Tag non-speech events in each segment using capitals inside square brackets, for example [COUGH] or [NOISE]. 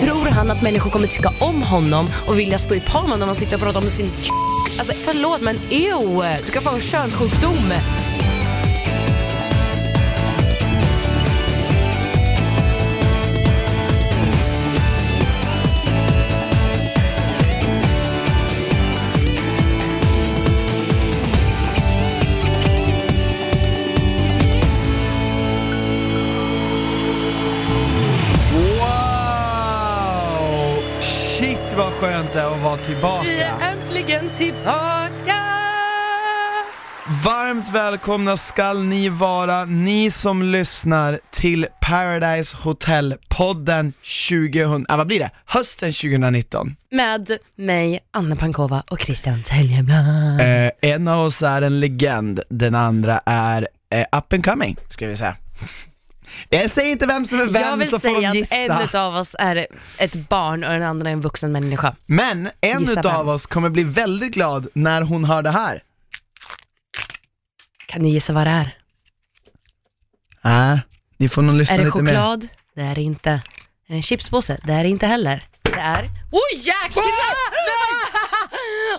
Tror han att människor kommer tycka om honom och vilja stå i par med honom när man sitter och pratar om sin k- Alltså förlåt men ew, du kan få en könssjukdom. Vara Vi är tillbaka. äntligen tillbaka! Varmt välkomna skall ni vara, ni som lyssnar till Paradise Hotel-podden 2000, ah, vad blir det? Hösten 2019. Med mig, Anna Pankova och Christian Teljeblad. Eh, en av oss är en legend, den andra är eh, up and coming, ska vi säga. Jag säger inte vem som är Jag vem vill så får säga de att gissa. en utav oss är ett barn och den andra är en vuxen människa. Men en Gissa utav vem. oss kommer bli väldigt glad när hon hör det här. Kan ni gissa vad det är? Nej, ni får nog lyssna Är det lite mer. choklad? Det är det inte. Är det en chipspåse? Det är det inte heller. Det är... Oj jäklar! [LAUGHS]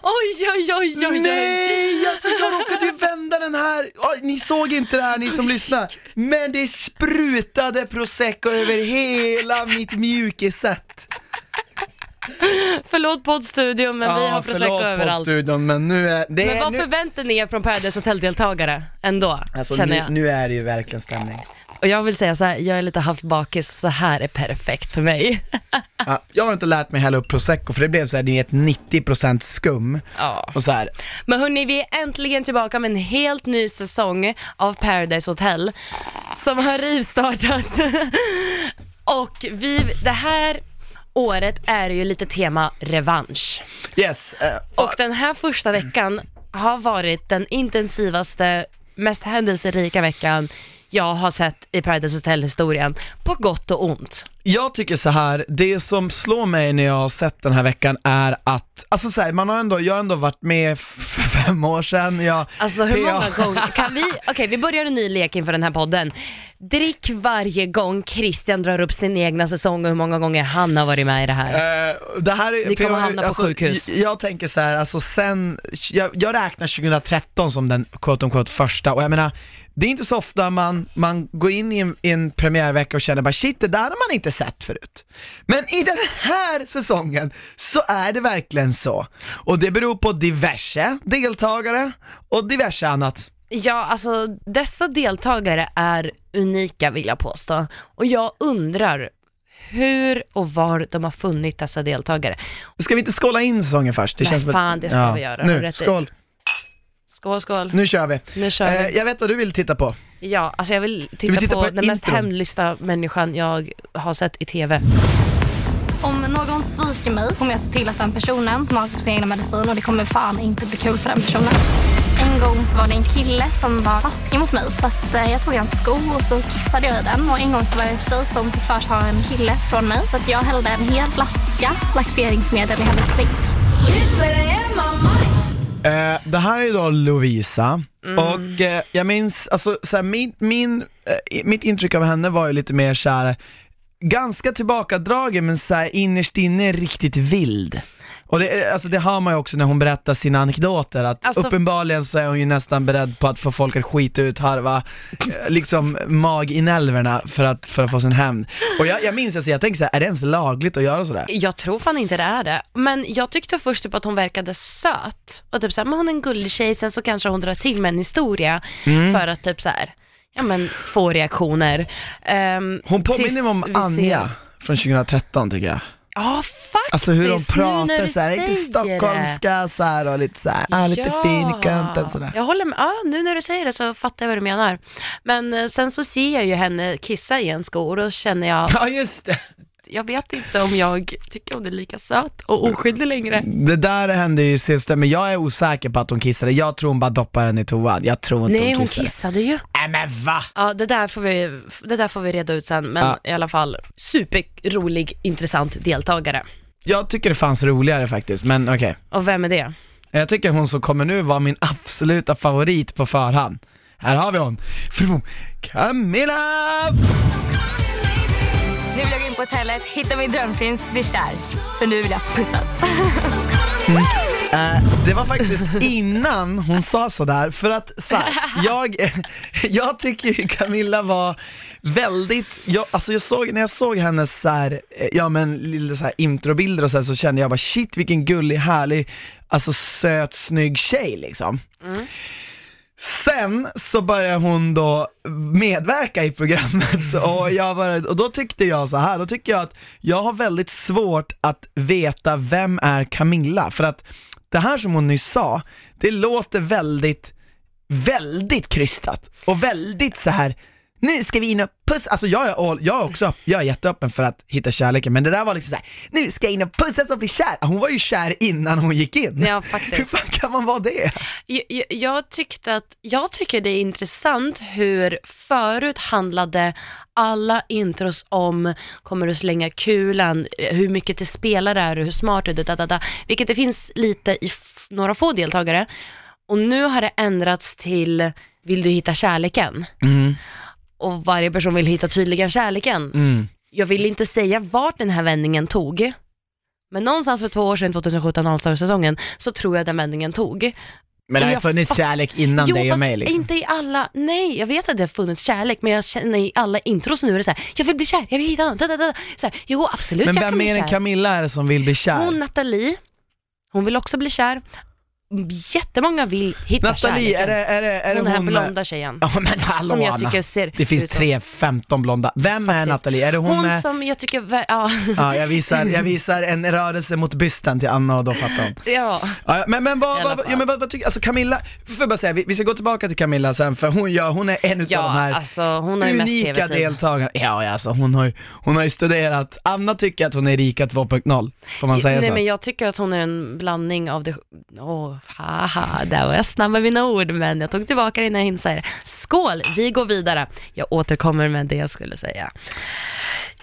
Oj, oj, oj, oj, oj. Nej, alltså jag råkade ju vända den här, Oj, ni såg inte det här ni som lyssnar, men det sprutade prosecco över hela mitt mjukiset. Förlåt poddstudion men vi har prosecco överallt. studion men nu är det Men är, vad nu, förväntar ni er från Paradise Hotel-deltagare ändå, alltså, känner nu, jag. nu är det ju verkligen stämning. Och jag vill säga så här, jag är lite halvt bakis, så här är perfekt för mig. [LAUGHS] Ja, jag har inte lärt mig hälla upp prosecco för det blev såhär, ni vet 90% skum Ja. och så här. Men hörni, vi är äntligen tillbaka med en helt ny säsong av Paradise Hotel som har rivstartat. [LAUGHS] Och vi, det här året är ju lite tema revansch. Yes, eh, Och den här första veckan har varit den intensivaste, mest händelserika veckan jag har sett i Paradise Hotel-historien, på gott och ont. Jag tycker så här, det som slår mig när jag har sett den här veckan är att, alltså så här, man har ändå, jag har ändå varit med för fem år sedan, jag, Alltså hur många gånger, [LAUGHS] kan vi, okej vi börjar en ny lek inför den här podden. Drick varje gång Christian drar upp sin egna säsong och hur många gånger han har varit med i det här. Eh, det här är, Ni kommer jag- hamna på alltså, sjukhus. Jag, jag tänker så här, alltså sen, jag, jag räknar 2013 som den quote on quote första och jag menar, det är inte så ofta man, man går in i en, i en premiärvecka och känner bara shit, det där har man inte sett förut. Men i den här säsongen så är det verkligen så. Och det beror på diverse deltagare och diverse annat. Ja, alltså dessa deltagare är unika vill jag påstå. Och jag undrar hur och var de har funnit dessa deltagare. Ska vi inte skåla in säsongen först? Det Nej, fan, det ska vi göra. Nu, rätt i. skål. Skål. Nu kör vi. Nu kör Eh, vi. jag vet vad du vill titta på. Ja, alltså jag vill titta, vill titta på, på den mest hemlysta människan jag har sett i TV. Om någon sviker mig kommer jag se till att den personen som har på sin egna medicin och det kommer fan inte bli kul för den personen. En gång så var det en kille som var taskig mot mig så att eh, jag tog en sko och så kissade jag i den och en gång så var det en tjej som fick för sig en kille från mig så att jag hällde en hel flaska laxeringsmedel i hennes drink. Eh, det här är då Lovisa, Mm. och eh, jag minns, alltså så här, min, min, eh, mitt intryck av henne var ju lite mer såhär, ganska tillbakadragen men så här, innerst inne riktigt vild. Och det, alltså det hör man ju också när hon berättar sina anekdoter, att Alltså- uppenbarligen så är hon ju nästan beredd på att få folk att skita ut harva, eh, liksom maginälvorna för att, för att få sin hämnd. Och jag, jag minns, alltså, jag tänker så här, är det ens lagligt att göra sådär? Jag tror fan inte det är det. Men jag tyckte först typ att hon verkade söt. Och typ såhär, men hon är en gullig tjej, sen så kanske hon drar till med en historia Mm. för att typ såhär, ja men få reaktioner. Ehm, Hon påminner mig om vi ser- Anja från 2013 tycker jag. Ja faktiskt, Alltså hur de nu när pratar såhär, lite stockholmska så här och lite såhär, ah, lite fin i kanten sådär. Jag håller med, ja, nu när du säger det så fattar jag vad du menar. Men eh, sen så ser jag ju henne kissa i en sko och då känner jag, Ja just det! jag vet inte om jag tycker hon är lika söt och oskyldig längre. Det där hände ju sist, men jag är osäker på att hon kissade, jag tror hon bara doppade den i toan, jag tror inte Nej hon hon kissade. kissade ju. Nej men va? Ja det där får vi, det där får vi reda ut sen, men Ja. i alla fall superrolig, intressant deltagare. Jag tycker det fanns roligare faktiskt, men okej. Och vem är det? Jag tycker hon som kommer nu var min absoluta favorit på förhand. Här har vi hon, Camilla! Nu vill jag gå in på hotellet, hitta min drömprins, bli kär. För nu vill jag pussas. Eh, det var faktiskt innan hon sa sådär, för att så här, [LAUGHS] jag, jag tycker ju Camilla var väldigt, jag, alltså jag såg, när jag såg hennes så här, eh, ja men lite så här introbilder och så, här, så kände jag bara shit vilken gullig, härlig, alltså söt, snygg tjej liksom. Sen så började hon då medverka i programmet [LAUGHS] och, jag var, och då tyckte jag så här, då tycker jag att jag har väldigt svårt att veta vem är Camilla, för att det här som hon nyss sa, det låter väldigt, väldigt krystat och väldigt så här nu ska vi in och pussa, alltså jag är, all, jag är också, jag är jätteöppen för att hitta kärleken men det där var liksom såhär, nu ska jag in och pussas och bli kär. Hon var ju kär innan hon gick in. Ja, Hur faktiskt. fan kan man vara det? Jag, jag, tyckte att, jag tycker det är intressant hur förut handlade alla intros om, kommer du slänga kulan, hur mycket till spelare är du, hur smart är du, da, da, da. vilket det finns lite i några få deltagare. Och nu har det ändrats till, vill du hitta kärleken? Mm, Och varje person vill hitta tydligen kärleken. mm. Jag vill inte säga vart den här vändningen tog, men någonstans för två år sedan, 2017, Allstar-säsongen, så tror jag den vändningen tog. Men det har jag funnits kärlek innan jo, dig och mig liksom. inte i alla, nej jag vet att det har funnits kärlek men jag känner i alla intros nu är det så här, jag vill bli kär, jag vill hitta någon, da, da, da. Så här, jo absolut Men jag kan vem bli mer än kär. Camilla är det som vill bli kär? Hon Nathalie, hon vill också bli kär. Jättemånga vill hitta Nathalie, är kärleken. det, är det, är det hon hon, den här blonda tjejen. Ja men hallå som jag tycker ser Det finns tre, 15 blonda. Vem är Faktiskt. Nathalie? Är det hon, Hon med... som jag tycker, ja. Ja, jag visar, jag visar en rörelse mot bysten till Anna och då fattar hon. ja. Ja, men, men, vad, vad, ja, men vad, vad tycker, alltså Camilla, får jag bara säga, vi, vi ska gå tillbaka till Camilla sen för hon, ja, hon är en utav Ja, de här alltså hon har unika deltagarna. Ja, ja, alltså hon har, ju, hon har ju studerat, Anna tycker att hon är Erika 2.0, får man säga Nej så? men jag tycker att hon är en blandning av det, åh, haha, där var jag snabb med mina ord, men jag tog tillbaka det innan jag hinner säga det. Skål, vi går vidare. Jag återkommer med det jag skulle säga.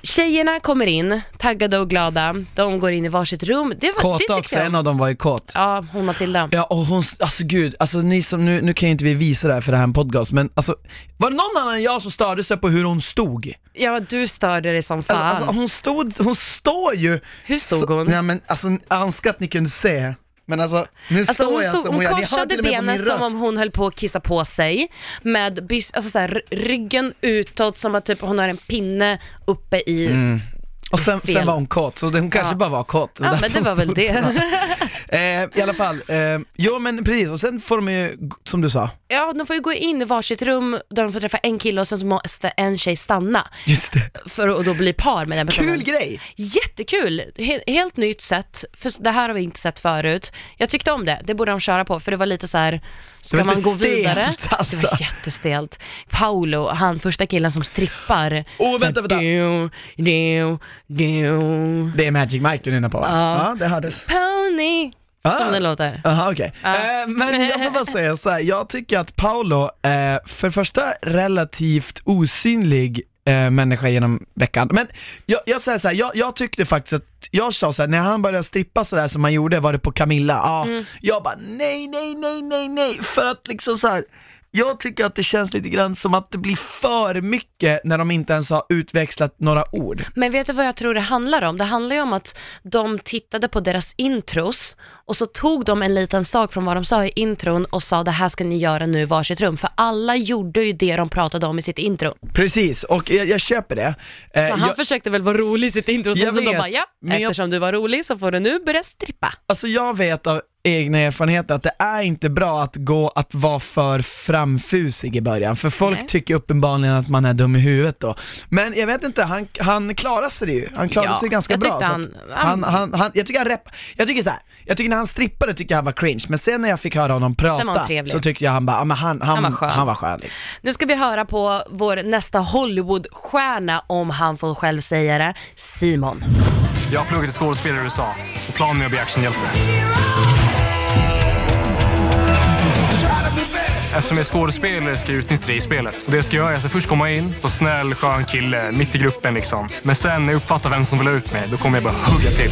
Tjejerna kommer in, taggade och glada, de går in i varsitt rum. Det, var, det Kåta tyckte också, jag en av dem var ju kåt. Ja, hon Matilda. Ja och hon, alltså gud, alltså ni som, nu, nu kan ju inte vi visa det här för det här är en podcast men alltså, var det någon annan än jag som störde sig på hur hon stod? Ja, du störde dig som Alltså, fan. alltså hon stod, hon står ju Hur stod så, hon? Nej men alltså, jag önskar att ni kunde se Men alltså, nu Alltså står hon, jag stod, som hon hör korsade benen som om hon höll på att kissa på sig med alltså så här, ryggen utåt som att typ hon har en pinne uppe i Mm. Och sen, sen var hon kåt, så hon kanske Ja. bara var kåt. Ja men det var väl det. [LAUGHS] eh, I alla fall, eh, jo men precis, och sen får de ju, som du sa, Ja, de får ju gå in i varsitt rum där de får träffa en kille och sen så måste en tjej stanna just det, för att då bli par med den personen. kul grej! Jättekul! He- helt nytt sätt, för det här har vi inte sett förut. Jag tyckte om det, det borde de köra på för det var lite så här. Ska man gå vidare? stelt, alltså. Det var jättestelt. Paolo, han första killen som strippar. Åh, här, vänta, vänta. Du, du, du. Det är Magic Mike du nynnar på va? Ja. Ja, det hördes. Pony! Ah. Som det låter. Jaha okej. Ja. Eh, men jag får bara säga så här, jag tycker att Paolo, eh, för första relativt osynlig eh, människa genom veckan. Men jag, jag säger så här, jag, jag tyckte faktiskt att, jag sa så här, när han började strippa sådär som han gjorde, var det på Camilla? Ja, Mm. jag bara nej, nej, nej, nej, nej, för att liksom så här. Jag tycker att det känns lite grann som att det blir för mycket när de inte ens har utväxlat några ord. Men vet du vad jag tror det handlar om? Det handlar ju om att de tittade på deras intros och så tog de en liten sak från vad de sa i intron och sa det här ska ni göra nu i varsitt rum. För alla gjorde ju det de pratade om i sitt intro. Precis, och jag, jag köper det. Eh, Så han jag, försökte väl vara rolig i sitt intro, så, Jag så de vet, bara ja, men jag- eftersom du var rolig så får du nu börja strippa. Alltså jag vet av egna erfarenheter att det är inte bra att gå att vara för framfusig i början, för folk Nej. tycker uppenbarligen att man är dum i huvudet då. Men jag vet inte, han, han klarade sig ju, han klarade Ja, sig ganska jag bra. han- han, han, han, jag tycker han rep, jag tycker så här, jag tycker när han strippade tycker jag han var cringe, men sen när jag fick höra honom prata så tyckte jag han bara, ja, men han, han, Han var skön. Han var skön liksom. Nu ska vi höra på vår nästa Hollywoodstjärna, om han får själv säga det, Simon. Jag har pluggat till skådespelare i USA och planen är att bli actionhjälte. Eftersom jag är skådespelare ska jag utnyttja det i spelet. Så det jag ska göra är att jag först komma in, så snäll, skön kille, mitt i gruppen liksom. Men sen när jag uppfattar vem som vill ha ut mig, då kommer jag bara hugga till.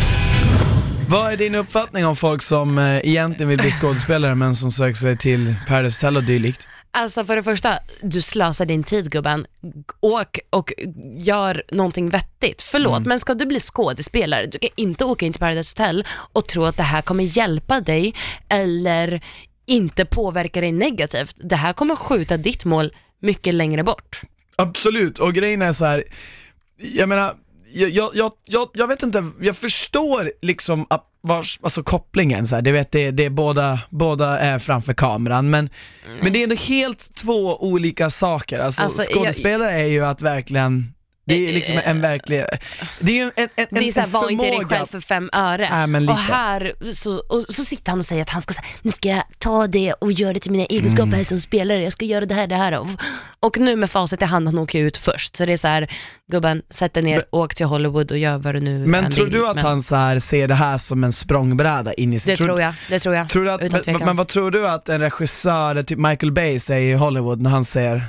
Vad är din uppfattning om folk som eh, egentligen vill bli skådespelare men som söker sig till Paradise Hotel och dylikt? Alltså för det första, du slösar din tid gubben. Åk och gör någonting vettigt. Förlåt, Mm. men ska du bli skådespelare, du kan inte åka in till Paradise Hotel och tro att det här kommer hjälpa dig eller inte påverka dig negativt. Det här kommer skjuta ditt mål mycket längre bort. Absolut, och grejen är så här. jag menar, jag, jag, jag, jag, jag vet inte, jag förstår liksom vars, alltså kopplingen så här, du vet det, det är båda, båda är framför kameran men, men det är ändå helt två olika saker, alltså, Alltså, jag- skådespelare är ju att verkligen det är liksom en verklig, det är ju en, en, Det är såhär, en var inte dig själv för fem öre. Nej, men och lite. här så, och så sitter han och säger att han ska säga, nu ska jag ta det och göra det till mina egenskaper Mm. här som spelare, jag ska göra det här, det här. Och, och nu med facit i hand, han åker ut först. Så det är så här, gubben, sätt dig ner, åk till Hollywood och gör vad du nu Men tror du att Men han så här ser det här som en språngbräda in i sig? Det tror jag, det tror jag. Tror du att, utan men, men vad tror du att en regissör, typ Michael Bay säger i Hollywood när han ser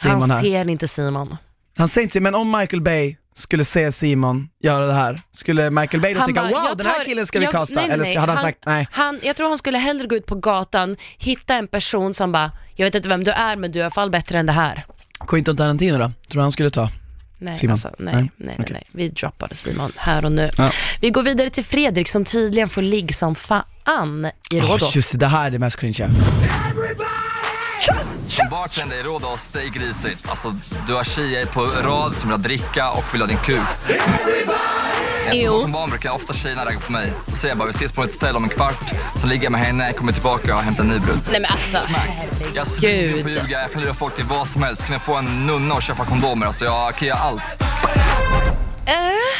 Simon han här? ser inte Simon. Han säger inte men om Michael Bay skulle se Simon göra det här, skulle Michael Bay då Han tycka bara, wow den här tar- killen ska vi jag- kasta? nej, nej, Eller nej. hade han, Han- sagt nej? Han, jag tror han skulle hellre gå ut på gatan, hitta en person som bara, jag vet inte vem du är men du är i alla fall bättre än det här. Quentin Tarantino då? Tror du han skulle ta? Nej, Simon? alltså, nej, Nej? nej, Okej. nej. Vi droppar Simon här och nu. Ja. Vi går vidare till Fredrik som tydligen får ligg som fan i Oh, Rhodos. just det, det här är det mest cringe Som bartender i Rhodos, det är grisigt. Alltså, du har tjejer på rad som vill ha dricka och vill ha din kuk. Jo. Bakom barn brukar ofta tjejerna ragga på mig. Då säger jag bara, vi ses på ett hotell om en kvart. Så ligger jag med henne, kommer tillbaka och hämtar en ny brud. Nej men alltså, Jag svingar Gud. på ljuga, jag kan lura folk till vad som helst. Kan jag få en nunna och köpa kondomer? Alltså jag kan göra allt.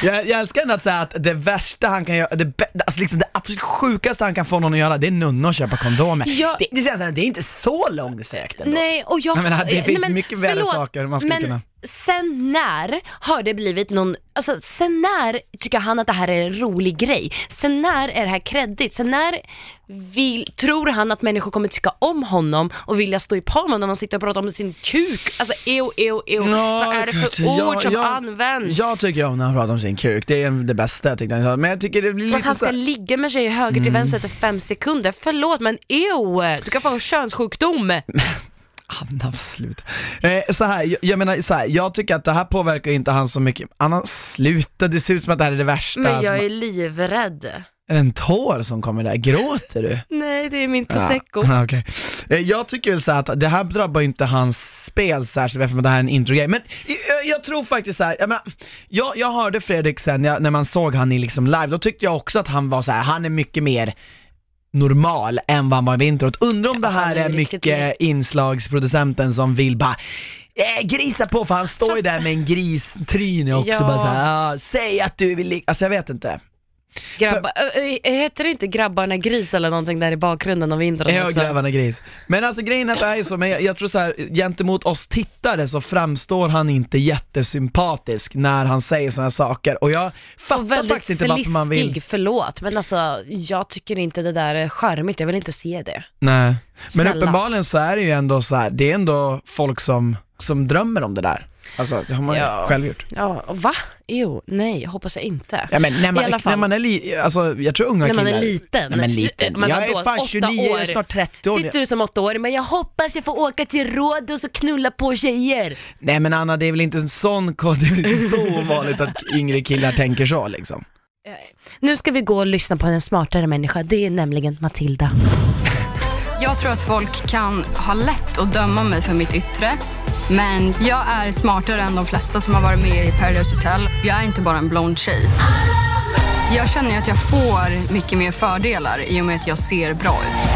Jag, jag älskar ändå att säga att det värsta han kan göra, det, bä- alltså liksom det absolut sjukaste han kan få någon att göra, det är nunna och köpa kondomer. Ja. Det, det, känns, som att det är inte så långsökt ändå. nej och jag... Jag menar, det nej, finns mycket värre saker man skulle kunna- sen när har det blivit någon, alltså sen när tycker han att det här är en rolig grej? Sen när är det här kreddigt? Sen när vill, tror han att människor kommer tycka om honom och vilja stå i par med honom och sitta och prata om sin kuk? Alltså eo, eo, eo. Vad är det för ord Ja, som jag- används? Jag tycker om när han pratar om sin kuk, det är det bästa jag han sa. Men jag tycker det blir lite han så ska här- ligga med tjejer höger Mm. till vänster efter fem sekunder. Förlåt men eo, du kan få en könssjukdom. Anna, sluta. Eh, så här, jag, jag menar så här, jag tycker att det här påverkar inte han så mycket. Anna, sluta, det ser ut som att det här är det värsta. Men jag som, är livrädd. är det en tår som kommer där? Gråter du? [LAUGHS] Nej det är min prosecco. Ja, [LAUGHS] okej. Eh, Jag tycker väl så att det här drabbar inte hans spel särskilt eftersom det här är en introgrej, men jag, jag tror faktiskt så här, jag, menar, jag, jag hörde Fredrik sen jag, när man såg han i liksom live, då tyckte jag också att han var så här, han är mycket mer normal än vad han var i vintrot. Undrar om det Alltså, här är är ju mycket inslagsproducenten som vill bara Eh, grisa på för han står ju Fast- där med en gristryne också Ja. bara såhär, ah, säg att du vill ligga, alltså jag vet inte. Grabbar, ö, ö, heter det inte grabbarna gris eller någonting där i bakgrunden av introt Ja, också? grabbarna gris. Men alltså grejen är att det är så, men jag, jag tror så här, gentemot oss tittare så framstår han inte jättesympatisk när han säger sådana saker och jag fattar Och väldigt faktiskt inte varför man vill... sliskig, förlåt men alltså jag tycker inte det där är charmigt, jag vill inte se det. Nej. Men Snälla. uppenbarligen så är det ju ändå så här, det är ändå folk som, som drömmer om det där. Alltså det har man Ja. själv gjort. Ja, va? Jo, nej, hoppas jag inte. Ja men när I alla man, fall. när man är li, alltså jag tror unga När man är killar... liten. Nej men liten. Men jag är fan åtta 29, jag är år? snart 30 år. Sitter du som åttaåring, men jag hoppas jag får åka till Rhodos och knulla på tjejer. Nej men Anna, det är väl inte en sån kod, [LAUGHS] det är väl inte så ovanligt att yngre killar tänker så liksom. Nu ska vi gå och lyssna på en smartare människa, det är nämligen Matilda. Jag tror att folk kan ha lätt att döma mig för mitt yttre. Men jag är smartare än de flesta som har varit med i Paradise Hotel. Jag är inte bara en blond tjej. Jag känner att jag får mycket mer fördelar i och med att jag ser bra ut.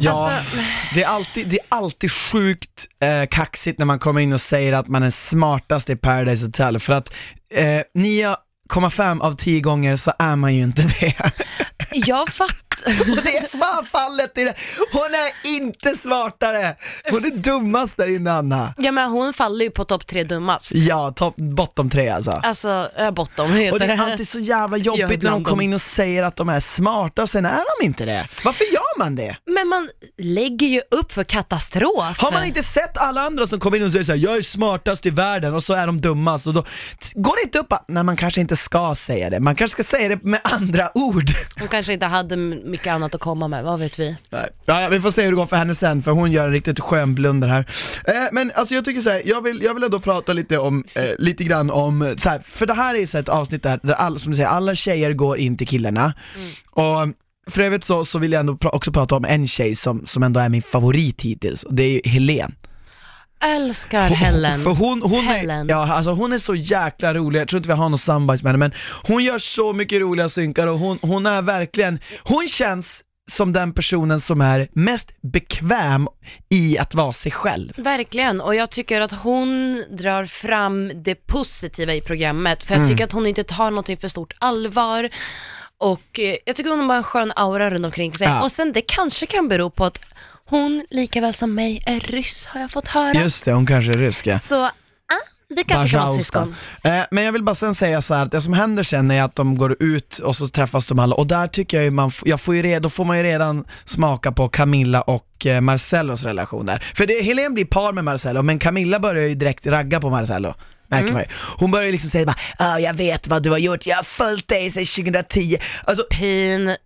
Ja, Alltså- det, är alltid, det är alltid sjukt eh, kaxigt när man kommer in och säger att man är smartast i Paradise Hotel för att eh, 9,5 av 10 gånger så är man ju inte det. Jag [LAUGHS] fattar. [LAUGHS] Och det är fan fallet i det. Hon är inte smartare! Hon är dummast där inne Anna. Ja men hon faller ju på topp tre dummast. Ja, top, bottom tre alltså. Alltså, äh, bottom heter Och det är alltid så jävla jobbigt när de kommer in och säger att de är smarta, sen är de inte det. Varför gör man det? Men man lägger ju upp för katastrof. Har man inte sett alla andra som kommer in och säger såhär, jag är smartast i världen och så är de dummast och då går det inte upp att, nej man kanske inte ska säga det, man kanske ska säga det med andra ord. Hon kanske inte hade mycket annat att komma med, vad vet vi? Nej. Ja, vi får se hur det går för henne sen, för hon gör en riktigt skön blunder här. Eh, men alltså jag tycker så här, jag vill, jag vill ändå prata lite om, eh, lite grann om, så här, för det här är så här ett avsnitt där, där alla, som du säger, alla tjejer går in till killarna. Och för övrigt så, så vill jag ändå pra- också prata om en tjej som, som ändå är min favorit hittills, och det är ju Helen. Älskar Helen. För hon, hon, Helen. Är, ja, alltså hon är så jäkla rolig, jag tror inte vi har någon samarbete med henne, men hon gör så mycket roliga synkar och hon, hon är verkligen, hon känns som den personen som är mest bekväm i att vara sig själv. Verkligen, och jag tycker att hon drar fram det positiva i programmet, för jag tycker att hon inte tar någonting för stort allvar. Och eh, jag tycker hon har bara en skön aura runt omkring sig. Ja. Och sen det kanske kan bero på att hon, lika väl som mig, är ryss har jag fått höra. Just det, hon kanske är rysk ja. Så, ah, vi kanske kan vara syskon. Eh, men jag vill bara sen säga så här att det som händer sen är att de går ut och så träffas de alla och där tycker jag ju man, jag får ju redan, då får man ju redan smaka på Camilla och eh, Marcellos relation där. För det, Helene blir par med Marcello, men Camilla börjar ju direkt ragga på Marcello. Märker Mm. man ju. Hon börjar liksom säga bara jag vet vad du har gjort, jag har följt dig sedan 2010. Alltså, Pinsamt.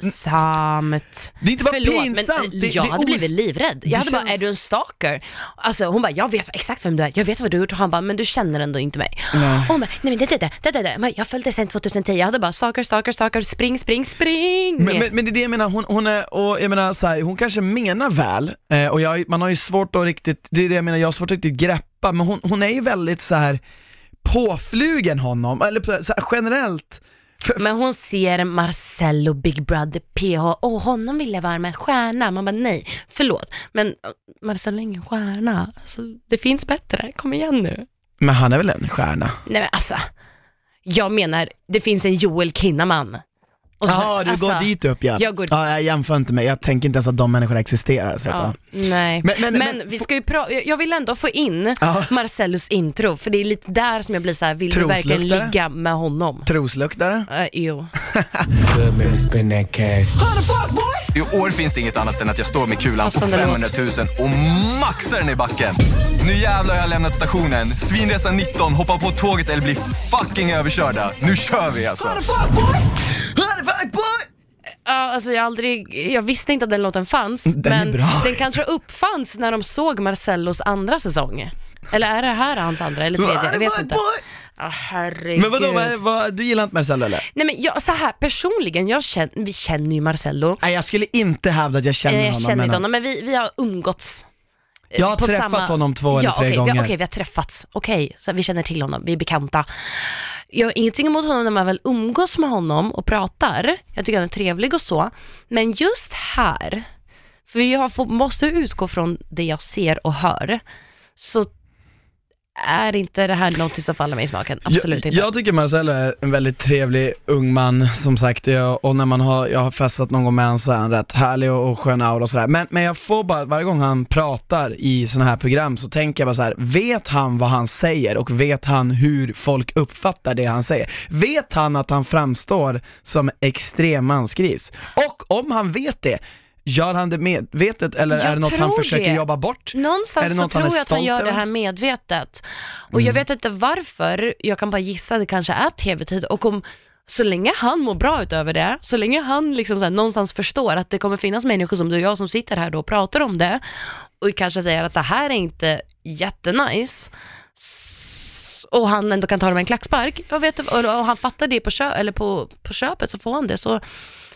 Det är inte bara Förlåt, pinsamt, men eh, det- jag det är hade blivit livrädd. Jag hade bara, känns- är du en stalker? Alltså hon bara, jag vet exakt vem du är, jag vet vad du har gjort och han bara, men du känner ändå inte mig. Nej. Och hon bara, nej men det, det, det, det, det, det. Jag följde sen 2010, jag hade bara stalker, stalker, stalker, spring, spring, spring. Men, men, men det är det jag menar, hon, hon är, och jag menar så här, hon kanske menar väl, eh, och jag, man har ju svårt att riktigt, det är det jag menar, jag har svårt att riktigt greppa, men hon, hon är ju väldigt så här påflugen honom, eller så här, generellt. Men hon ser Marcello, Big Brother, PH, åh honom vill jag vara med, stjärna. Man bara nej, förlåt. Men äh, Marcello är ingen stjärna. Alltså, det finns bättre, kom igen nu. men han är väl en stjärna? Nej men alltså, jag menar, det finns en Joel Kinnaman. Och så- Ja, du alltså, går dit upp ja. jag går- Ja, jag jämför inte med, jag tänker inte ens att de människorna existerar. Så att, Ja, ja. nej. Men- Men, men- men- vi ska ju pra- jag vill ändå få in Ja. Marcellus intro, för det är lite där som jag blir så här: vill du verkligen ligga med honom? Trosluktare? Uh, jo. [LAUGHS] I år finns det inget annat än att jag står med kulan på Passande 500 000 och maxar den i backen. Nu jävlar har jag lämnat stationen. Svinresa 19, hoppa på tåget eller bli fucking överkörda. Nu kör vi alltså. Ja, alltså jag, aldrig, jag visste inte att den låten fanns, Den är men bra. den kanske uppfanns när de såg Marcellos andra säsong. Eller är det här hans andra eller tredje? Jag vet inte. Ja, herregud. Men vadå, vad, vad, du gillar inte Marcello eller? Nej men jag, så här personligen, jag känner, vi känner ju Marcello. Nej jag skulle inte hävda att jag känner Eh, jag honom. känner men- inte honom, men vi, vi har umgåtts. eh, Jag har på träffat honom två eller ja, tre okej, gånger. Vi, okej, vi har träffats. Okej, så vi känner till honom, vi är bekanta. Jag har ingenting emot honom när man väl umgås med honom och pratar. Jag tycker han är trevlig och så. Men just här, för jag får, måste utgå från det jag ser och hör, så är inte det här något som faller mig i smaken. Absolut jag, inte. Jag tycker Marcello är en väldigt trevlig ung man, som sagt, jag, och när man har, jag har festat någon gång med honom så är han rätt härlig och, och skön aura och sådär. Men, men jag får bara, varje gång han pratar i sådana här program så tänker jag bara så här: vet han vad han säger och vet han hur folk uppfattar det han säger? Vet han att han framstår som extrem mansgris? Och om han vet det, gör han det medvetet eller Jag är det något han försöker det. jobba bort? Är Någonstans det så något han tror är jag att han gör det här medvetet. Och jag vet inte varför, jag kan bara gissa, det kanske är tv-tid och om så länge han mår bra utöver det, så länge han liksom så här, någonstans förstår att det kommer finnas människor som du och jag som sitter här då och pratar om det och kanske säger att det här är inte jättenice och han ändå kan ta det med en klackspark, jag vet, och, och han fattar det på, kö, eller på, på köpet så får han det. Så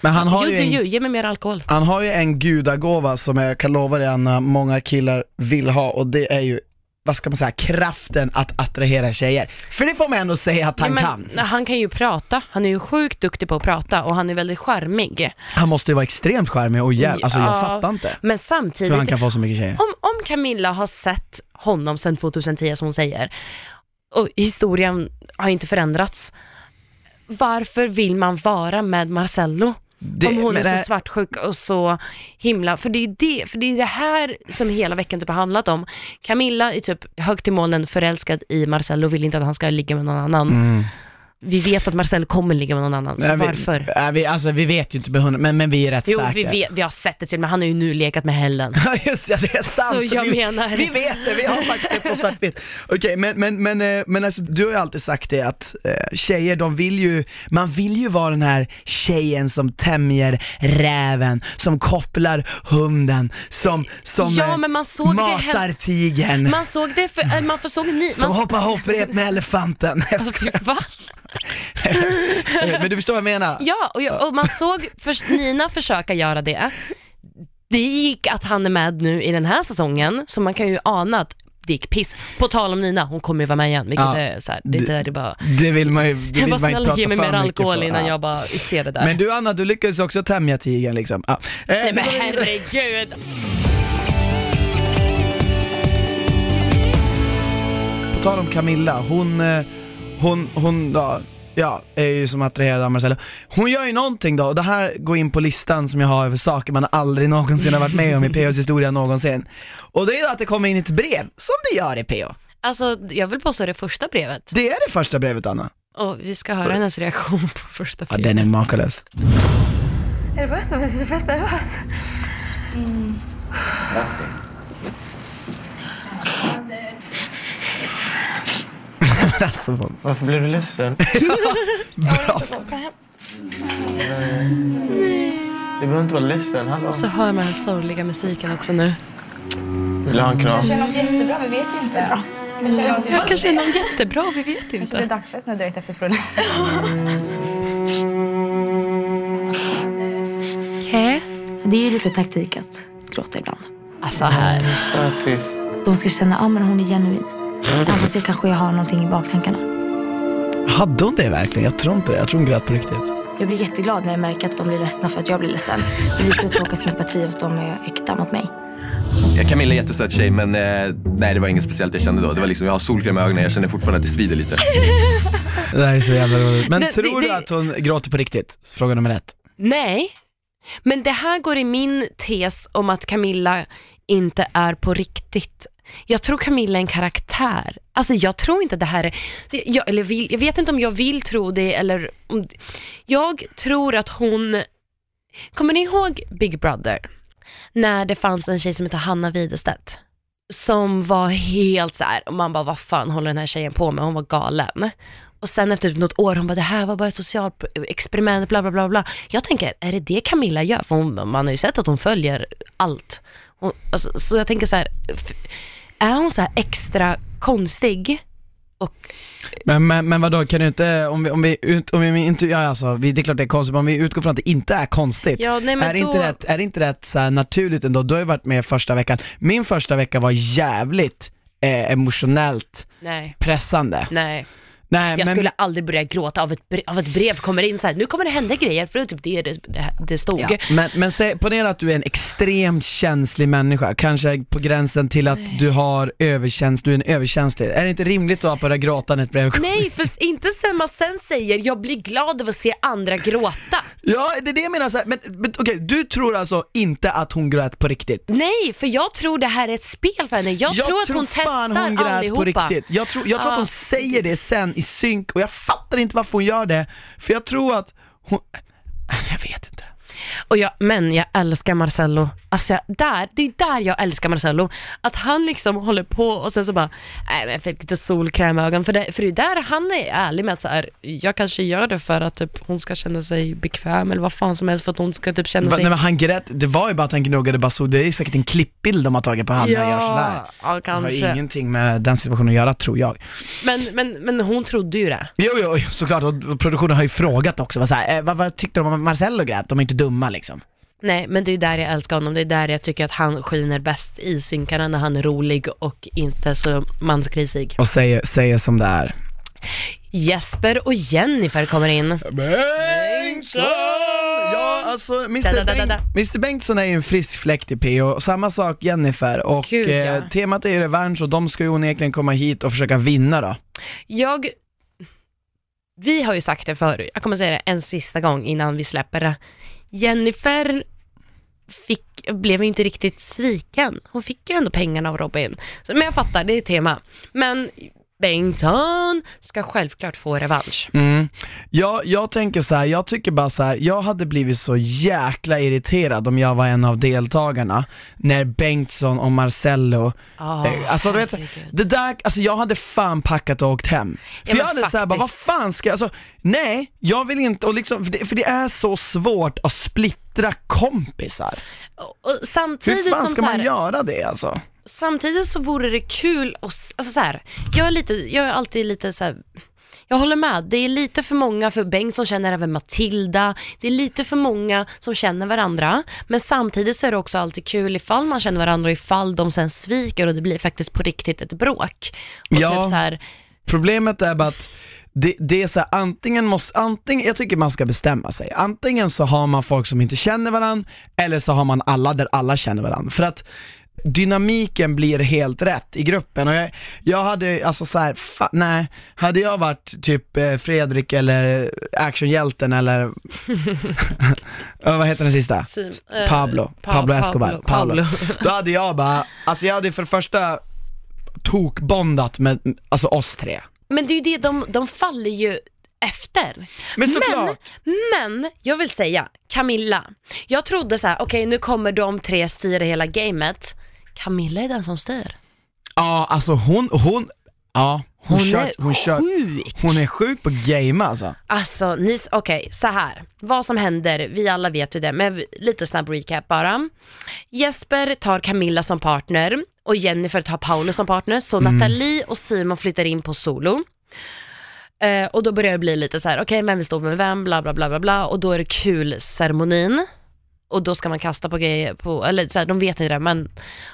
Men han har ju en you, ge mig mer alkohol. Han har ju en gudagåva som jag kan lova dig Anna, många killar vill ha och det är ju, vad ska man säga, kraften att attrahera tjejer. För det får man ändå säga att han Ja, kan. Han kan ju prata, han är ju sjukt duktig på att prata och han är väldigt charmig. Han måste ju vara extremt charmig och jävligt, alltså jag Ja, fattar inte Men hur samtidigt, han kan få så mycket tjejer. om, om Camilla har sett honom sedan 2010 som hon säger, och historien har inte förändrats, varför vill man vara med Marcello? Det- om hon är det- så svartsjuk och så himla, för det är det, för det är det här som hela veckan typ har handlat om. Camilla är typ högt i molnen förälskad i Marcello och vill inte att han ska ligga med någon annan. Mm. Vi vet att Marcel kommer ligga med någon annan, så vi- varför? äh, vi, alltså vi vet ju inte med hundra, men, men vi är rätt Jo, säkra. vi, vet, vi har sett det till men han har ju nu lekat med Helen. [LAUGHS] Ja just det, det är sant. Så jag vi, menar- vi vet det, vi har faktiskt det på svartvitt. [LAUGHS] Okej, men, men, men, eh, men alltså, du har ju alltid sagt det att eh, tjejer, de vill ju, man vill ju vara den här tjejen som tämjer räven, som kopplar hunden, som, som Ja, eh, men man såg det matar hem- tigern, Man såg det, för, äh, man försåg ni, som man, hoppar hopprep med elefanten. [LAUGHS] alltså, va? Eh, men du förstår vad jag menar? Ja, och, jag, och man såg för, Nina försöka göra det. Det gick att han är med nu i den här säsongen, så man kan ju ana att det gick piss. På tal om Nina, hon kommer ju vara med igen, vilket Ja. är så här, det, det, det är bara, Det vill man ju, det vill jag bara man inte snälla prata ge mig mer alkohol för. innan Ja. jag bara ser det där. Men du Anna, du lyckades också tämja tigern liksom. Ja. Eh, Nej men herregud. På tal om Camilla, hon, eh, hon, hon då, ja, är ju som attraherad av Marcello. Hon gör ju någonting då, och det här går in på listan som jag har över saker man aldrig någonsin har varit med om i POs historia någonsin. Och det är då att det kommer in ett brev, som det gör i PO. Alltså jag vill påstå det första brevet. Det är det första brevet Anna. Och vi ska höra hennes reaktion på första Ja, brevet. den är makalös. Nervös? Jag är fett nervös. [LAUGHS] alltså, vad- Varför blev du ledsen? [LAUGHS] bra. Du behöver inte vara ledsen. Hallå. Så hör man den sorgliga musiken också nu. Vill du ha en kram? något jättebra, vi vet ju inte. Ja, kanske är någon jättebra, vi vet inte. dagsfest nu direkt efter frullen. Okej. Det är ju lite taktik att gråta ibland. Alltså här. De ska känna ah, men hon är genuin. Även fast jag kanske har någonting i baktankarna. Hade hon det verkligen? Jag tror inte det, jag tror hon grät på riktigt. Jag blir jätteglad när jag märker att de blir ledsna för att jag blir ledsen. Det visar att folk har sympati och att de är äkta mot mig. Ja, Camilla är en jättesöt tjej men eh, nej det var inget speciellt jag kände då. Det var liksom, jag har solkräm i ögonen, jag känner fortfarande att det svider lite. [LAUGHS] Det här är så jävla roligt. Men Det- tror det- du det- att hon gråter på riktigt? Fråga nummer ett. Nej, men det här går i min tes om att Camilla inte är på riktigt. Jag tror Camilla är en karaktär. Alltså jag tror inte det här är, jag, eller vill, jag vet inte om jag vill tro det eller om, jag tror att hon, kommer ni ihåg Big Brother? När det fanns en tjej som hette Hanna Widerstedt som var helt så här, och man bara vad fan håller den här tjejen på med? Hon var galen. Och sen efter typ något år, hon bara det här var bara ett socialt experiment, bla bla bla bla. Jag tänker, är det det Camilla gör? För hon, man har ju sett att hon följer allt. Hon, alltså, så jag tänker så här, är hon så här extra konstig? Och Men, men, men vadå, kan du inte, om vi, om vi, ut, om vi inte, ja alltså, vi, det är klart det är konstigt, men om vi utgår från att det inte är konstigt. Ja, nej, men är, då- inte rätt, är det inte rätt så naturligt ändå? Du har ju varit med första veckan. Min första vecka var jävligt eh, emotionellt nej, pressande. nej. Nej, Jag men, skulle aldrig börja gråta av ett, brev, av ett brev kommer in så här, nu kommer det hända grejer, för det är typ det det, det, stod. ja, men, men säg, ponera att du är en extremt känslig människa, kanske på gränsen till att du har överkäns, du är en överkänslig. Är det inte rimligt att börja gråta när ett brev kommer? Nej, för inte sen man sen säger jag blir glad av att se andra gråta. Ja, det är det jag menar, så här, men, men okej, du tror alltså inte att hon grät på riktigt? Nej, för jag tror det här är ett spel för henne. Jag, tror att hon testar hon grät allihopa. på riktigt. Jag tror, jag tror att Ja. hon säger det sen i synk och jag fattar inte varför hon gör det, för jag tror att hon, jag vet inte. Och jag, men jag älskar Marcello. Alltså jag, där, det är där jag älskar Marcello. Att han liksom håller på och sen så bara, nej men jag fick lite solkräm i ögonen. För det, för det är där han är ärlig med att så här, jag kanske gör det för att typ, hon ska känna sig bekväm eller vad fan som helst för att hon ska typ känna sig... nej, men han grät, det var ju bara att han gnuggade bara så, det är säkert en klippbild de har tagit på honom när han gör sådär. ja, Det har kanske. ingenting med den situationen att göra tror jag. Men, men, men hon trodde ju det. Jo, jo, såklart, och produktionen har ju frågat också, vad, så här, eh, vad, vad tyckte de om Marcello grät? De är inte dumma liksom. Nej, men det är ju där jag älskar honom. Det är där jag tycker att han skiner bäst i synkarna när han är rolig och inte så manskrisig. Och säger, säger som det är. Jesper och Jennifer kommer in. Bengtsson! Ja, alltså Mr. Da, da, da. Bengt, Mr. Bengtsson är ju en frisk fläkt i PO, och samma sak Jennifer och Gud, ja. eh, temat är ju revansch och de ska ju onekligen komma hit och försöka vinna då. Jag, vi har ju sagt det förut, jag kommer säga det en sista gång innan vi släpper det. Jennifer fick, blev inte riktigt sviken. Hon fick ju ändå pengarna av Robin. Så, men jag fattar, det är tema. Men Bengtsson ska självklart få revansch. Mm. Jag, jag tänker så här, jag tycker bara så här, jag hade blivit så jäkla irriterad om jag var en av deltagarna när Bengtsson och Marcello, Oh, eh, alltså du vet, det där, alltså jag hade fan packat och åkt hem. För Ja, jag hade såhär bara, vad fan ska jag, alltså nej, jag vill inte, och liksom, för det, för det är så svårt att splittra kompisar. Och, och samtidigt Hur fan ska man här, göra det alltså? Samtidigt så vore det kul att, alltså så här, jag är lite, jag är alltid lite så här. Jag håller med, det är lite för många, för Bengt som känner även Matilda, det är lite för många som känner varandra, men samtidigt så är det också alltid kul ifall man känner varandra och ifall de sen sviker och det blir faktiskt på riktigt ett bråk. Och Ja. typ så här, Problemet är bara att det, det är så här, antingen måste, antingen, jag tycker man ska bestämma sig. Antingen så har man folk som inte känner varandra, eller så har man alla där alla känner varandra. För att dynamiken blir helt rätt i gruppen och jag, jag hade, alltså så här, fa, nej, hade jag varit typ eh, Fredrik eller actionhjälten eller, [LAUGHS] eh, vad heter den sista? Sim, eh, Pablo, Pa- Pablo Escobar, Pablo, Pablo. Pablo. Då hade jag bara, alltså jag hade för det första tokbondat med, alltså oss tre. Men det är ju det, de, de faller ju efter. Men såklart. men jag vill säga, Camilla, jag trodde så här: okej nu kommer de tre styra hela gamet. Camilla är den som styr. Ja, alltså hon, hon, ja, hon, Hon kör, är hon kör, sjuk. hon är sjuk på game alltså. Alltså, ni, okej, så här. Vad som händer, vi alla vet ju det, men lite snabb recap bara. Jesper tar Camilla som partner och Jennifer tar Paolo som partner, så Mm. Nathalie och Simon flyttar in på solo. Eh, och då börjar det bli lite så här: okej vem står med vem, bla bla bla bla bla, och då är det kul ceremonin. Och då ska man kasta på grejer, på, eller så här, de vet inte det, men,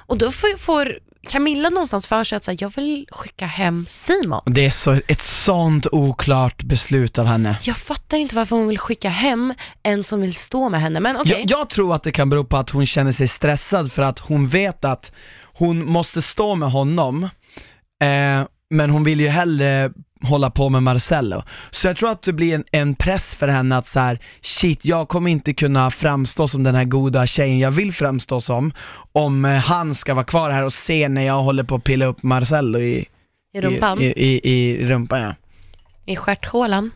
och då får, får Camilla någonstans för sig att så här, jag vill skicka hem Simon. Det är så, ett sånt oklart beslut av henne. Jag fattar inte varför hon vill skicka hem en som vill stå med henne, men okej. Jag, jag tror att det kan bero på att hon känner sig stressad för att hon vet att hon måste stå med honom, eh, men hon vill ju hellre hålla på med Marcello. Så jag tror att det blir en, en press för henne att så här: shit jag kommer inte kunna framstå som den här goda tjejen jag vill framstå som, om eh, han ska vara kvar här och se när jag håller på att pilla upp Marcello i, I rumpan, i, i, i, rumpan ja. i stjärthålan.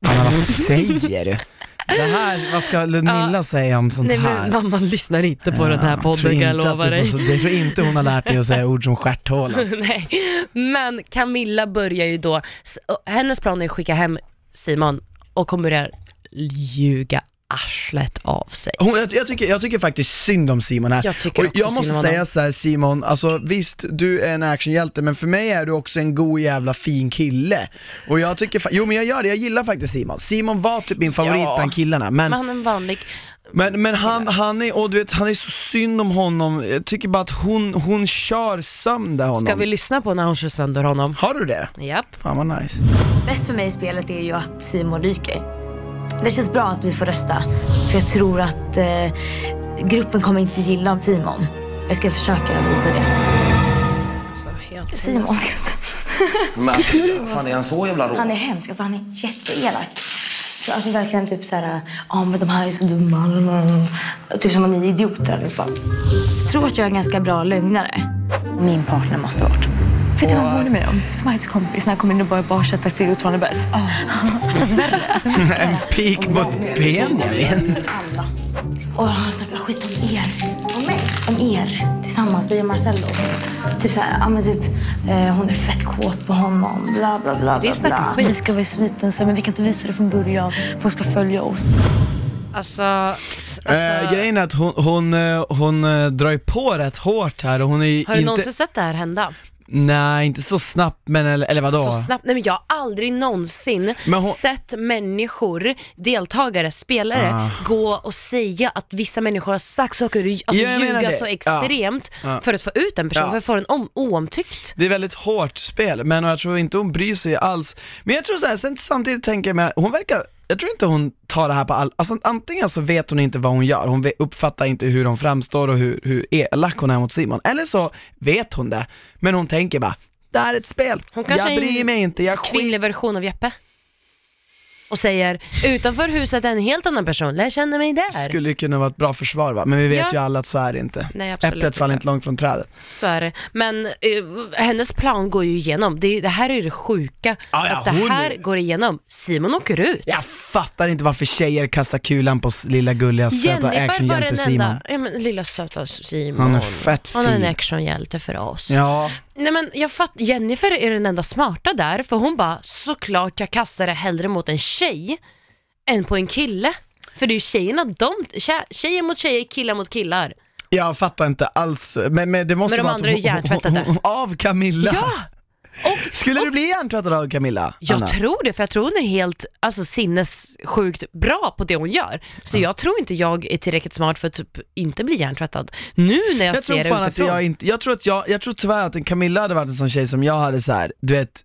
Men vad säger du? Det här, vad ska Ludmilla Ja. säga om sånt Nej här? men mamma lyssnar inte på den här Ja, podden kan jag att lova dig. får Jag tror inte hon har lärt dig att säga ord som stjärthåla. [LAUGHS] Nej, men Camilla börjar ju då, hennes plan är att skicka hem Simon och hon börjar ljuga arslet av sig. Hon, jag, jag, tycker, jag tycker faktiskt synd om Simon här. Jag tycker och också jag synd måste om säga så här, Simon, alltså visst du är en actionhjälte men för mig är du också en god jävla fin kille. Och jag tycker, jo men jag gör det, jag gillar faktiskt Simon. Simon var typ min favorit Ja. bland killarna, men, Men han är en vanlig, men, men han, han är, och du vet, han är så synd om honom, jag tycker bara att hon, hon kör sönder honom. ska vi lyssna på när hon kör sönder honom? Har du det? Japp. Fan vad nice. Bäst för mig i spelet är ju att Simon ryker. Det känns bra att vi får rösta. För jag tror att eh, gruppen kommer inte gilla Simon. Jag ska försöka visa det. Så helt Simon, Men fan är han så jävla rå? han är hemsk. Alltså, han är jätteelak. Så, Alltså verkligen typ såhär, ja men de här är så dumma. Typ som att ni är idioter allihopa. Jag tror att jag är en ganska bra lögnare. Min partner måste bort. Vet du vad han var med om? Smites kompis när han kom in och bara barköttat till och är bäst. Fast värre. Alltså mycket [LAUGHS] En värre. pik mot Benjamin. Alla. Och han snackar skit om er. Om mig? Om er. Tillsammans, vi och Marcello. Typ såhär, ja men typ, eh, hon är fett kåt på honom. Bla bla bla. Det är snacka skit. Vi ska vara i sviten sen, men vi kan inte visa det från början. Folk ska följa oss. Alltså, alltså Eh, grejen är att hon, hon, eh, hon eh, drar ju på rätt hårt här och hon är har du inte, någonsin sett det här hända? Nej inte så snabbt men eller, eller vadå? Så snabbt? Nej men jag har aldrig någonsin hon- sett människor, deltagare, spelare, Ah. gå och säga att vissa människor har sagt saker, alltså Ja, jag ljuga så extremt Ja. för att få ut en person, Ja. för att få den om, oomtyckt. Det är väldigt hårt spel, men jag tror inte hon bryr sig alls. Men jag tror så här, sen samtidigt tänker jag mig, hon verkar, jag tror inte hon tar det här på all, alltså antingen så vet hon inte vad hon gör, hon uppfattar inte hur hon framstår och hur, hur elak hon är mot Simon, eller så vet hon det, men hon tänker bara, det här är ett spel, jag bryr en mig inte, jag skit... Kvinnlig version av Jeppe. Och säger utanför huset är en helt annan person, lär känna mig där. Skulle ju kunna vara ett bra försvar va, men vi vet Ja. ju alla att så är det inte. Nej, absolut Äpplet faller inte. inte långt från trädet. Så är det. Men eh, hennes plan går ju igenom. Det, är- det här är ju det sjuka, Ja, ja, att det hon här är- går igenom. Simon åker ut. Jag fattar inte varför tjejer kastar kulan på s- lilla gulliga söta Jennifer var actionhjälte den Simon. enda, ja, men, lilla söta Simon. Han är fett Han är en fin. actionhjälte för oss. Ja, Nej men jag fatt, Jennifer är den enda smarta där, för hon bara såklart jag kastar det hellre mot en tjej än på en kille. För det är ju tjejerna, de, tje, tjejer mot tjejer, killar mot killar. jag fattar inte alls, men, men det måste Men de vara andra är ju hjärntvättade. Av Camilla? Ja! Skulle du bli hjärntvättad av Camilla? Jag Anna? tror det, för jag tror hon är helt alltså, sinnessjukt bra på det hon gör. Så jag tror inte jag är tillräckligt smart för att typ inte bli hjärntvättad. Nu när jag, Jag ser tror det fan att utifrån. jag inte, jag tror att jag, jag tror tyvärr att en Camilla hade varit en sån tjej som jag hade så här, du vet,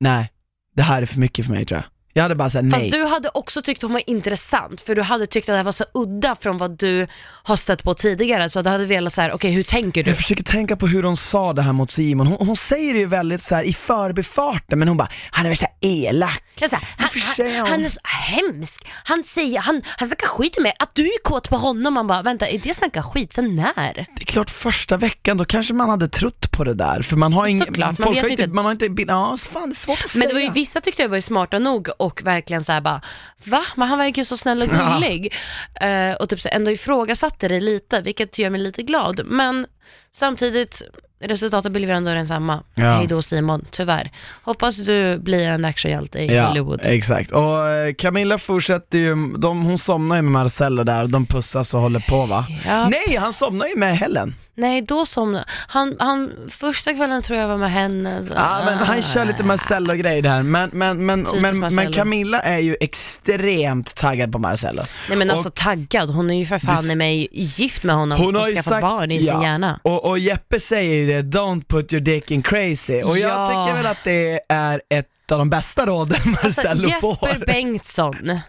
nej, det här är för mycket för mig tror jag. Jag hade bara såhär, Fast nej. du hade också tyckt hon var intressant, för du hade tyckt att det här var så udda från vad du har stött på tidigare, så du hade velat så här: okej hur tänker du? Jag försöker tänka på hur hon sa det här mot Simon, hon, hon säger det ju väldigt så här i förbifarten men hon bara, han är värsta elak. Jag säger, han, förstår jag. han, han är så hemsk, han säger, han, han snackar skit med att du är kåt på honom, man bara vänta, är det snacka skit sen när? Det är klart första veckan då kanske man hade trott på det där för man har ingen, Såklart, man folk vet har inte, inte- man har inte, ja fan det är svårt att Men säga. det var ju vissa tyckte jag var smarta nog och verkligen såhär bara, va? Men han verkar ju så snäll och Ja. gullig. Eh, och typ så ändå ifrågasatte det lite, vilket gör mig lite glad. Men samtidigt, resultatet blev ju ändå densamma. Ja. Hej då Simon, tyvärr. Hoppas du blir en actionhjälte i Ja, Hollywood. exakt. Och eh, Camilla fortsätter ju, de, hon somnar ju med Marcello där, de pussas och håller på va? Ja. Nej, han somnar ju med Helen. Nej, då somnade han, han. Första kvällen tror jag var med henne. Så. Ja men han kör lite Marcello-grej där, men, men, men, Typiskt men, men. Camilla är ju extremt taggad på Marcello. Nej men Och- alltså taggad, hon är ju för fan i mig gift med honom Hon har och ju skaffat sagt, barn i sin ja. hjärna. Och, och Jeppe säger ju det, don't put your dick in crazy. Och jag Ja. tycker väl att det är ett av de bästa råden [LAUGHS] Alltså, Marcello Jesper får. Bengtsson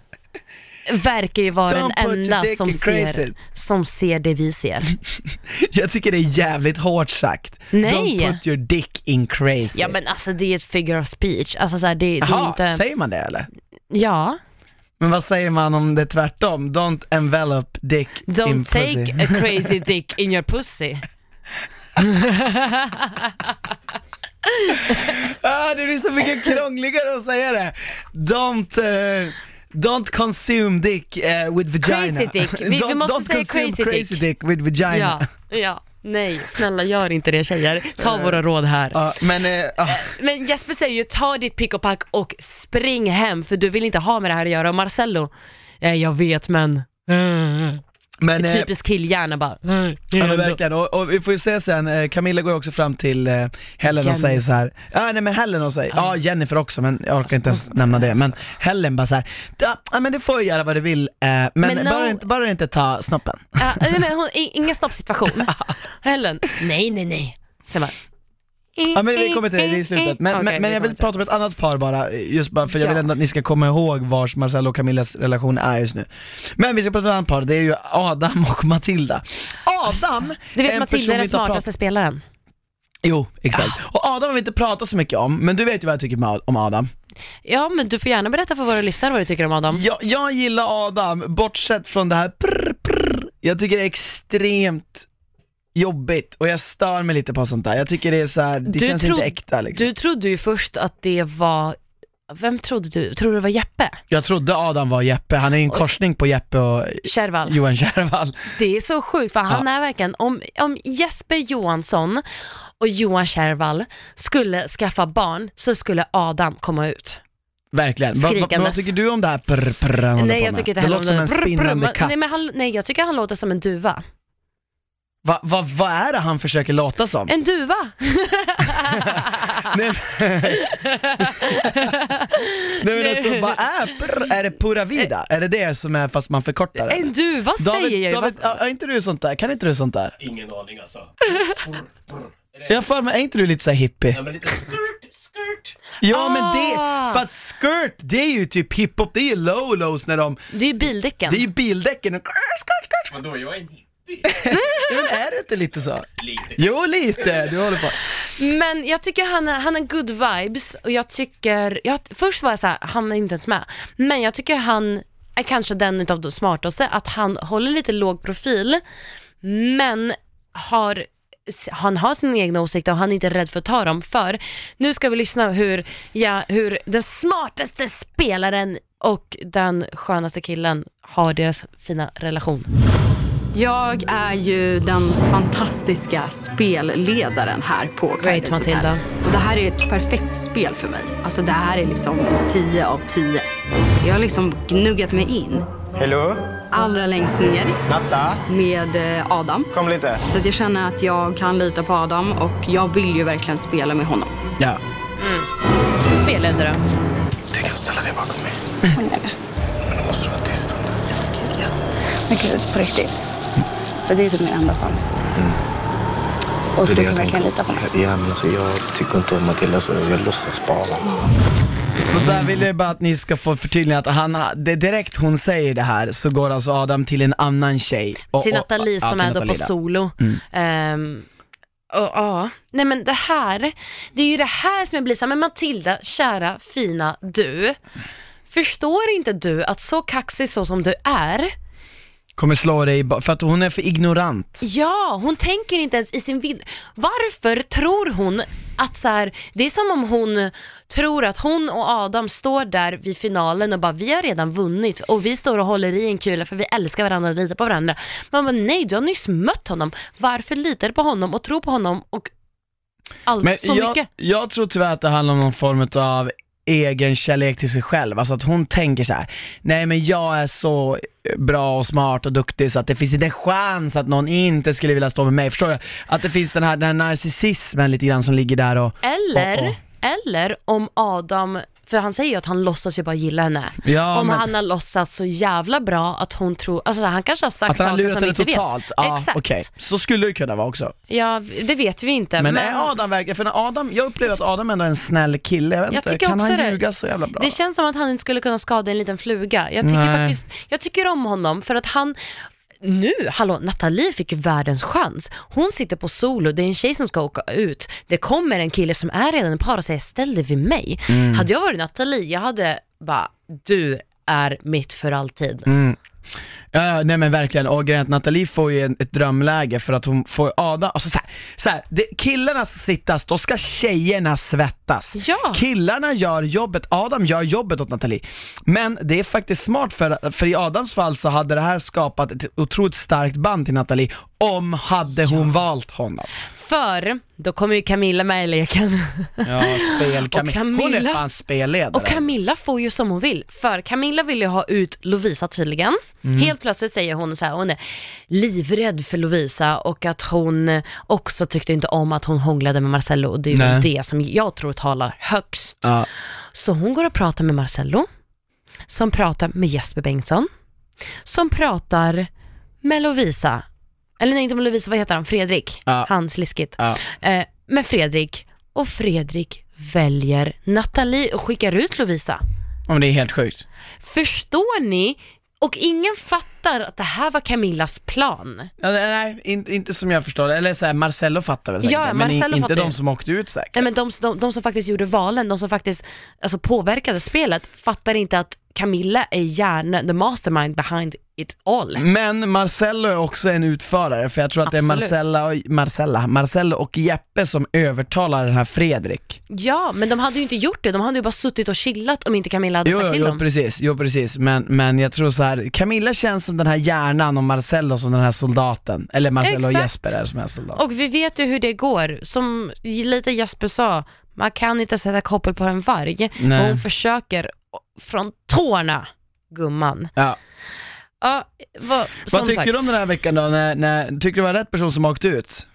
verkar ju vara Don't den put your enda dick som in crazy. ser, som ser det vi ser. [LAUGHS] Jag tycker det är jävligt hårt sagt. Nej. Don't put your dick in crazy. Ja men alltså det är ett figure of speech, alltså så här, det, det är Jaha, inte... säger man det eller? Ja, Men vad säger man om det är tvärtom? Don't envelop dick in don't pussy. take a [LAUGHS] crazy dick in your pussy. Ah, det blir så mycket [LAUGHS] krångligare att säga det. Don't, eh, don't consume dick eh, with vagina. Crazy dick. Vi- vi måste don't säga crazy crazy dick. dick with vagina. Ja, ja. Nej, snälla gör inte det tjejer. Ta våra råd här. Ja, men, ah, Men Jesper säger ju ta ditt pick och pack och spring hem för du vill inte ha med det här att göra. Och Marcello, jag vet men... men, eh, Typisk killhjärna bara. Ja men verkligen, och, och vi får ju se sen, eh, Camilla går ju också fram till eh, Helen och Jenny. säger så här. ja nej men Helen och säger, ja Jennifer också men jag orkar inte ens nämna det, men Helen bara så här. ja ja, men du får ju göra vad du vill, eh, men, Men bara, no- inte, bara inte ta snoppen. Ja, nej, men hon, i- [LAUGHS] ingen stoppsituation. [LAUGHS] Helen, nej nej nej. Sen bara, Ja men vi kommer till det, det är i slutet. Men, Okej, men, men jag vill prata om ett annat par bara, just bara för jag vill Ja. ändå att ni ska komma ihåg vars Marcello och Camillas relation är just nu. Men vi ska prata om ett annat par, det är ju Adam och Matilda. Adam! Du vet Matilda är den smartaste spelaren. Jo, exakt. Och Adam har vi inte pratat så mycket om, men du vet ju vad jag tycker om Adam. Ja men du får gärna berätta för våra lyssnare vad du tycker om Adam. Jag, jag gillar Adam, bortsett från det här prr, prr. Jag tycker det är extremt jobbigt och jag stör mig lite på sånt där. Jag tycker det är så här, det Du känns inte äkta liksom. Du trodde ju först att det var, vem trodde du? Tror du det var Jeppe? Jag trodde Adam var Jeppe, han är ju en korsning på Jeppe och Kärvall. Johan Kärvall. Det är så sjukt för han är verkligen, om, om Jesper Johansson och Johan Kärvall skulle skaffa barn så skulle Adam komma ut. Verkligen. Vad va, vad Skrikandes. tycker du om det här prr, prr han Nej jag tycker Det heller låter som en spinnande katt. Nej, han, nej jag tycker han låter som en duva. Va, va, vad är det han försöker låta som? En duva! Nej, Nej men alltså vad är prr? Är det pura vida? Är det det som är fast man förkortar det? En duva David, säger jag ju. David, Vad- är inte du sånt där? Kan inte du sånt där? Ingen aning alltså. Jag får mig, är inte du lite såhär hippie? Ja, men lite skirt, skirt. Ja men det, Ah. fast skirt, det är ju typ hiphop, det är ju low-lows när de, Det är ju bildäcken. det är ju bildäcken och skirt, skirt, skirt. Vadå, jag är en hippie. [LAUGHS] Är det inte lite så? Jo, lite. Du håller på. Men jag tycker han han är good vibes och jag tycker, jag, först var jag såhär, han är inte ens med. Men jag tycker han är kanske den utav de smartaste, att han håller lite låg profil, men har han har sina egna åsikter och han är inte rädd för att ta dem. För nu ska vi lyssna hur, ja, hur den smartaste spelaren och den skönaste killen har deras fina relation. Jag är ju den fantastiska spelledaren här på Great, Paradise Hotel. Matilda. Och det här är ett perfekt spel för mig. Alltså det här är liksom 10 av 10. Jag har liksom gnuggat mig in Hello? allra längst ner Natta? med eh, Adam. Kom lite. Så att jag känner att jag kan lita på Adam och jag vill ju verkligen spela med honom. Ja. Spelledare. Du kan ställa dig bakom mig. Men då måste du vara tyst. Men gud, på riktigt. För det är typ min enda chans. Och Det är du kan jag verkligen tänker. lita på mig. Ja, men alltså jag tycker inte om Matilda så jag låtsas bara. Så där vill jag bara att ni ska få förtydliga att han, ha- det direkt hon säger det här så går alltså Adam till en annan tjej. Och, till och- Nathalie ja, som till är då på solo. Mm. Ehm, och, ja, nej men det här, det är ju det här som jag blir så här, men Matilda, kära fina du, förstår inte du att så kaxig så som du är, Kommer slå dig, i ba- för att hon är för ignorant. ja, hon tänker inte ens i sin vid... Varför tror hon att så här, det är som om hon tror att hon och Adam står där vid finalen och bara vi har redan vunnit och vi står och håller i en kula för vi älskar varandra och litar på varandra. Man bara nej, du har nyss mött honom. Varför litar du på honom och tror på honom och allt så jag, mycket? jag tror tyvärr att det handlar om någon form av egen kärlek till sig själv, alltså att hon tänker så här: nej men jag är så bra och smart och duktig så att det finns inte en chans att någon inte skulle vilja stå med mig, förstår du? Att det finns den här, den här narcissismen lite grann som ligger där och Eller, och- och- eller om Adam, för han säger ju att han låtsas ju bara gilla henne. Ja, om men- han har låtsats så jävla bra att hon tror, alltså han kanske har sagt Att han saker som vi inte totalt? vet. Ja, Exakt. okej. Så skulle det kunna vara också. Ja, det vet vi inte. Men, är Adam verkligen, för när Adam, jag upplever att Adam ändå är en snäll kille, jag vet Jag inte, kan han det. ljuga så jävla bra? Det känns som att han inte skulle kunna skada en liten fluga. Jag tycker Nej. faktiskt, jag tycker om honom för att han nu, hallå, Nathalie fick världens chans. Hon sitter på solo, det är en tjej som ska åka ut. Det kommer en kille som är redan en par och säger ställ dig vid mig. Mm. Hade jag varit Nathalie, jag hade bara, du är mitt för alltid. Mm. Ja, ja, nej men verkligen, och att Nathalie får ju en, ett drömläge för att hon får Adam, alltså såhär, så här, det, killarna ska sittas, då ska tjejerna svettas. Ja. Killarna gör jobbet, Adam gör jobbet åt Nathalie. Men det är faktiskt smart för, för i Adams fall så hade det här skapat ett otroligt starkt band till Nathalie om hade hon valt honom. För, då kommer ju Camilla med i leken. Ja, spel, [LAUGHS] Och Cam- Hon är Camilla- fan spelledare. Och Camilla får ju som hon vill, för Camilla vill ju ha ut Lovisa tydligen. Mm. Helt plötsligt säger hon så här, hon är livrädd för Lovisa och att hon också tyckte inte om att hon hånglade med Marcello och det är Nej. det som jag tror talar högst. Ja. Så hon går och pratar med Marcello, som pratar med Jesper Bengtsson, som pratar med Lovisa, eller nej inte med Lovisa, vad heter han, Fredrik, Ja. han sliskigt, Ja. eh, med Fredrik och Fredrik väljer Nathalie och skickar ut Lovisa. Men det är helt sjukt. Förstår ni? Och ingen fattar att det här var Camillas plan. Ja, nej, nej inte, som jag förstår det, eller såhär, Marcello fattar väl säkert Ja, det, men Marcello in, inte fattar de ju. som åkte ut säkert. Nej, men de, de, de som faktiskt gjorde valen, de som faktiskt alltså, påverkade spelet, fattar inte att Camilla är hjärnan, the mastermind behind it all. Men Marcello är också en utförare, för jag tror att det är Absolut. Marcella och, Marcella, Marcello och Jeppe som övertalar den här Fredrik. Ja, men de hade ju inte gjort det, de hade ju bara suttit och chillat om inte Camilla hade Jo, sagt jo, till jo dem. precis, jo precis, men, men jag tror så här. Camilla känns som den här hjärnan och Marcello som den här soldaten, eller Marcello och. Jesper är som är soldat. Och vi vet ju hur det går, som lite Jesper sa, man kan inte sätta koppel på en varg, Nej. hon försöker från tårna, gumman. Ja. Ja, vad, som Vad tycker sagt. du om den här veckan då? När, när, tycker du det var rätt person som åkte ut?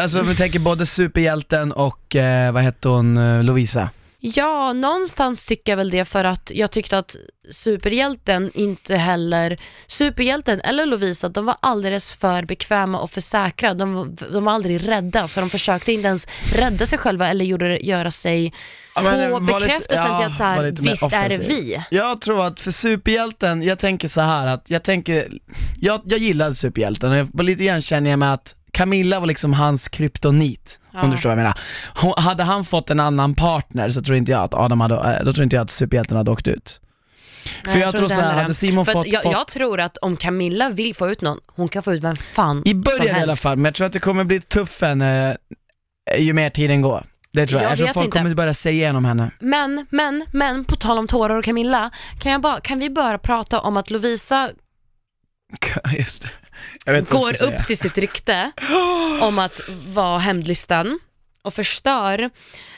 Alltså om vi tänker både superhjälten och, eh, vad hette hon, eh, Lovisa? Ja, någonstans tycker jag väl det för att jag tyckte att superhjälten inte heller, superhjälten eller Lovisa, de var alldeles för bekväma och för säkra. De, var- de var aldrig rädda, så de försökte inte ens rädda sig själva eller gjorde, göra sig få bekräftelsen ja, till att så var här, lite mer visst är det offensiv. vi. Jag tror att för superhjälten, jag tänker så här att jag tänker, jag, jag gillade superhjälten och jag lite grann känner jag med att Camilla var liksom hans kryptonit, Ja. om du förstår vad jag menar. Hon, hade han fått en annan partner så tror inte jag att Adam hade, äh, då tror inte jag att superhjälten hade åkt ut. För Nej, jag, tror inte så här, heller hade. Simon fått, jag, fått jag tror att om Camilla vill få ut någon, hon kan få ut vem fan i som början i alla fall, men jag tror att det kommer bli tuff för henne eh, ju mer tiden går. Det tror jag, Jag jag tror folk inte. kommer börja säga igenom henne. Men, men, men, på tal om tårar och Camilla, kan, jag bara, kan vi bara prata om att Lovisa [LAUGHS] Just. Jag vet går ska säga. upp till sitt rykte [GASPS] om att vara hämndlysten och förstör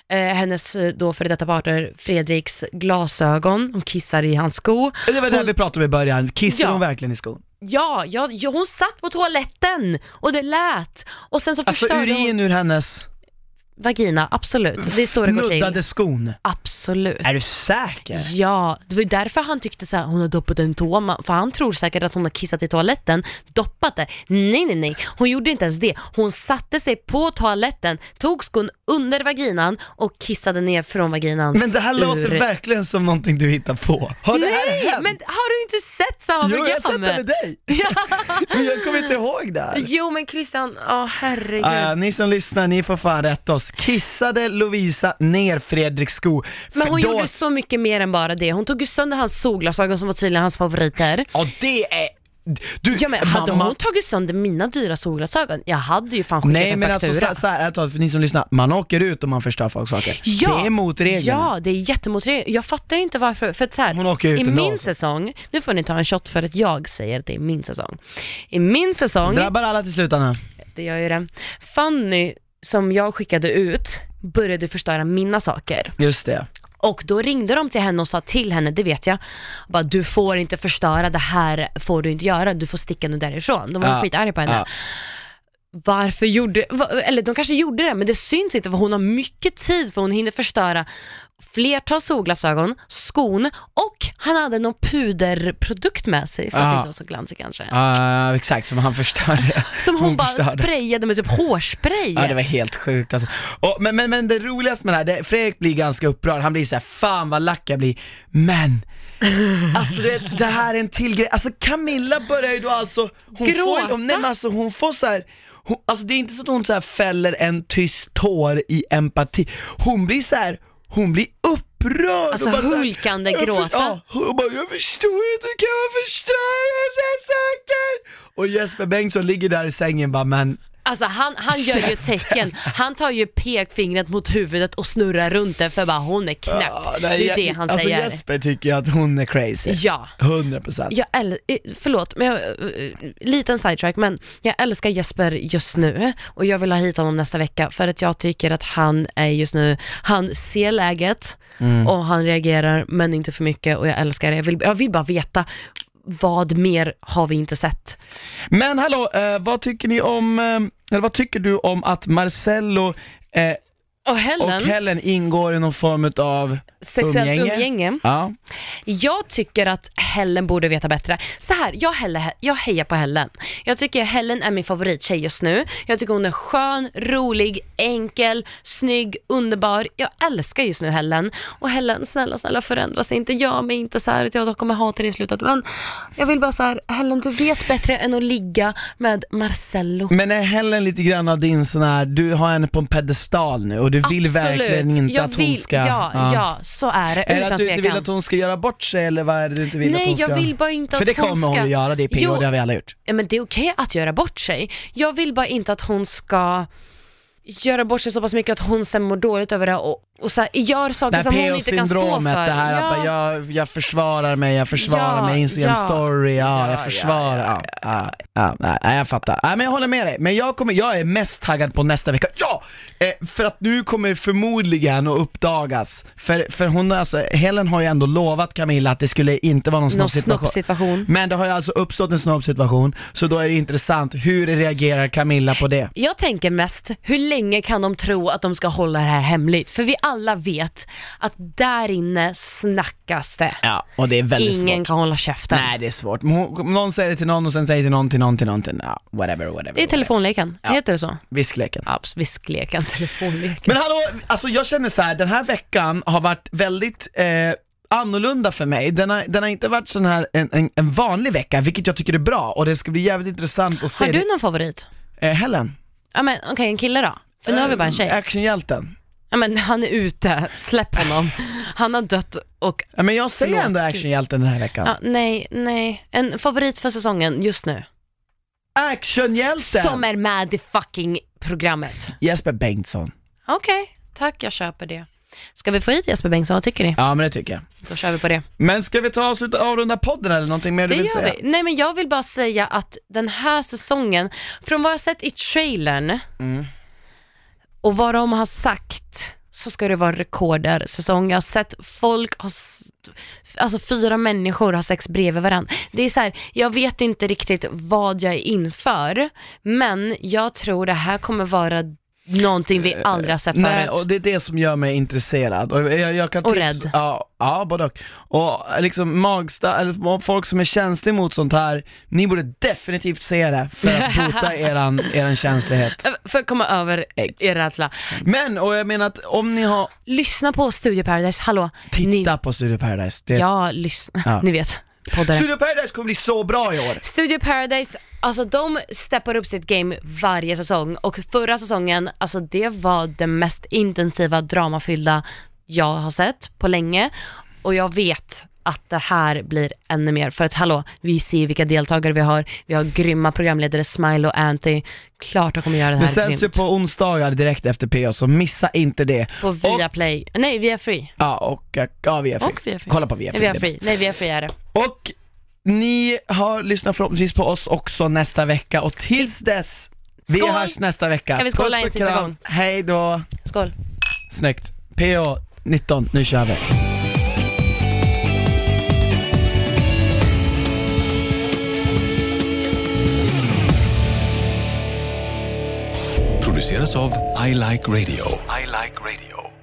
eh, hennes eh, då före detta partner Fredriks glasögon, hon kissar i hans sko. Det var det vi pratade om i början, kissar Ja. hon verkligen i skon? Ja, ja, ja, hon satt på toaletten och det lät och sen så Alltså förstörde hon urin ur hennes vagina, absolut. Det är så det går till. nuddade skon. Absolut. Är du säker? Ja, det var ju därför han tyckte så här, hon har doppat en tå, för han tror säkert att hon har kissat i toaletten, doppat det. Nej, nej, nej, hon gjorde inte ens det. Hon satte sig på toaletten, tog skon under vaginan och kissade ner från vaginans Men det här låter ur. verkligen som någonting du hittar på. Har det här Nej, hänt? men har du inte sett samma jo, program? jag har sett det med dig. [LAUGHS] Men jag kommer inte ihåg det här. Jo men Christian, åh herregud. Ah, ni som lyssnar, ni får fan rätta oss. Kissade Lovisa ner Fredriks sko? men hon då... gjorde så mycket mer än bara det. Hon tog ju sönder hans solglasögon som var tydligen hans favoriter. Ja det är... Du, Ja men hade mamma- hon tagit sönder mina dyra solglasögon, jag hade ju fan skickat Nej en men alltså faktura. så, så här, för ni som lyssnar, man åker ut om man förstör folks saker. Ja, Det är mot reglerna. Ja, det är jättemot reglerna. Jag fattar inte varför. För att så här, Hon åker ut i min alltså. säsong, nu får ni ta en shot för att jag säger att det är min säsong. I min säsong, Drabbar alla till slutändan. det gör ju det, Fanny som jag skickade ut började förstöra mina saker. Just det. Och då ringde de till henne och sa till henne, det vet jag, bara, du får inte förstöra, det här får du inte göra, du får sticka nu därifrån. De var Ja, skitarga på henne. ja. Varför gjorde, eller de kanske gjorde det, men det syns inte för hon har mycket tid för hon hinner förstöra flertal solglasögon, skon och han hade någon puderprodukt med sig för att det inte var så glansigt kanske. Ja, exakt, som han förstörde. [LAUGHS] Som hon, bara förstörde. sprayade med typ hårspray. Ja det var helt sjukt alltså. Och, men, men, men det roligaste med det här, det, Fredrik blir ganska upprörd, han blir såhär, fan vad lack jag blir, men [LAUGHS] Alltså du vet, det här är en till grej, alltså Camilla börjar ju då alltså, hon Gråta? får, nej men alltså hon får så här. Hon, alltså det är inte så att hon så här fäller en tyst tår i empati, hon blir så här. hon blir upprörd Alltså här, hulkande för- gråta. Ja, hon bara, jag förstår inte, hur kan förstöra sådana saker? Och Jesper Bengtsson ligger där i sängen bara, men Alltså han, han gör ju tecken, han tar ju pekfingret mot huvudet och snurrar runt det för bara hon är knäpp. Ja, det är det han alltså säger. Jesper tycker ju att hon är crazy. Ja. 100%. Jag äl- eh, förlåt, men jag, eh, liten sidetrack, men jag älskar Jesper just nu och jag vill ha hit honom nästa vecka för att jag tycker att han är just nu, han ser läget Mm. och han reagerar men inte för mycket och jag älskar det. Jag vill, jag vill bara veta vad mer har vi inte sett? Men hallå, eh, vad tycker ni om, eh, eller vad tycker du om att Marcello eh, och Helen, och Helen ingår i någon form av sexuellt umgänge. Ja. Jag tycker att Helen borde veta bättre. Så här, jag, heller, jag hejar på Helen. Jag tycker Helen är min favorittjej just nu. Jag tycker hon är skön, rolig, enkel, snygg, underbar. Jag älskar just nu Helen. Och Helen, snälla, snälla förändras inte. Gör mig inte så här att jag kommer hata dig i slutet. Men jag vill bara så här, Helen du vet bättre än att ligga med Marcello. Men är Helen lite grann av din sån här, du har henne på en pedestal nu och du vill verkligen inte jag att hon vill, ska... Ja, ja. så är det. Är det utan att du inte vill tvekan. att hon ska göra bort sig eller vad är det du inte vill Nej, att hon ska... jag vill bara inte För att det hon kommer hon ska- att göra, det är PO, det har vi alla gjort. Ja, men det är okej att göra bort sig. Jag vill bara inte att hon ska göra bort sig så pass mycket att hon sen mår dåligt över det och, och så här, gör saker som hon inte kan stå för. Det här att bara, ja. jag, jag försvarar mig, jag försvarar Ja, mig, Instagram ja. story, ja, Ja, jag ja, försvarar, ja, ja, ja, nej, nej, jag fattar. Nej, men jag håller med dig, men jag, kommer, jag är mest taggad på nästa vecka, ja! Eh, för att nu kommer förmodligen att uppdagas, för, för hon, alltså, Helen har ju ändå lovat Camilla att det skulle inte vara någon snoppsituation. Men det har ju alltså uppstått en snoppsituation, så då är det intressant, hur reagerar Camilla på det? Jag tänker mest, hur länge kan de tro att de ska hålla det här hemligt? För vi alla vet att där inne snackas det. Ja, och det är väldigt Ingen svårt. kan hålla käften. Nej det är svårt. Någon säger det till någon och sen säger till någon till någon till någon till ja, whatever, whatever. Det är telefonleken, Ja. heter det så? Viskleken. Ja, viskleken, [LAUGHS] telefonleken. Men hallå, alltså jag känner så här, den här veckan har varit väldigt eh, annorlunda för mig. Den har, den har inte varit sån här en, en, en vanlig vecka, vilket jag tycker är bra och det ska bli jävligt intressant att se. Har du det. någon favorit? Eh, Helen. Ja men okej, en kille då? För nu har vi bara en tjej. Eh, Actionhjälten. Men han är ute, släpp honom. Han har dött och... Ja, men jag Förlåt, ändå Gud. actionhjälten den här veckan. Ja, nej, nej. En favorit för säsongen just nu. Actionhjälten! Som är med i fucking programmet. Jesper Bengtsson. Okej, tack jag köper det. Ska vi få hit Jesper Bengtsson, vad tycker ni? Ja men det tycker jag. Då kör vi på det. Men ska vi ta och sluta avrunda podden eller någonting mer Det du vill gör säga? vi. Nej men jag vill bara säga att den här säsongen, från vad jag sett i trailern Mm och vad de har sagt så ska det vara rekordersäsong. Jag har sett folk ha, alltså fyra människor har sex bredvid varandra. Det är så här, jag vet inte riktigt vad jag är inför, men jag tror det här kommer vara någonting vi aldrig har sett Nej, förut. och det är det som gör mig intresserad. Och, jag, jag kan Och tips- rädd. Ja, ja både och. Och liksom magsta, eller folk som är känsliga mot sånt här, ni borde definitivt se det för att [LAUGHS] bota eran, eran känslighet. För att komma över er rädsla. Men, och jag menar att om ni har... Lyssna på Studio Paradise, hallå. Titta på Studio Paradise. Det, Ja, lyssna. Ja. Ni vet. Poddare. Studio Paradise kommer bli så bra i år. Studio Paradise, alltså de steppar upp sitt game varje säsong och förra säsongen, alltså det var det mest intensiva dramafyllda jag har sett på länge och jag vet att det här blir ännu mer. För att hallå, vi ser vilka deltagare vi har, vi har grymma programledare, Smile och Anty. Klart de kommer göra det Det här sänds ju på onsdagar direkt efter PO, så missa inte det. På Viaplay, nej via Free. Ja, och ja, via free. Och via Free. Kolla på via Nej, free. via det Free. Nej, via Free är det. Och ni har lyssnat förhoppningsvis på oss också nästa vecka och tills dess, vi Skål! hörs nästa vecka. Kan vi skåla en sista gång? Hej då! Skål! Snyggt. PO 19, nu kör vi. Produceras av I Like Radio. I like radio.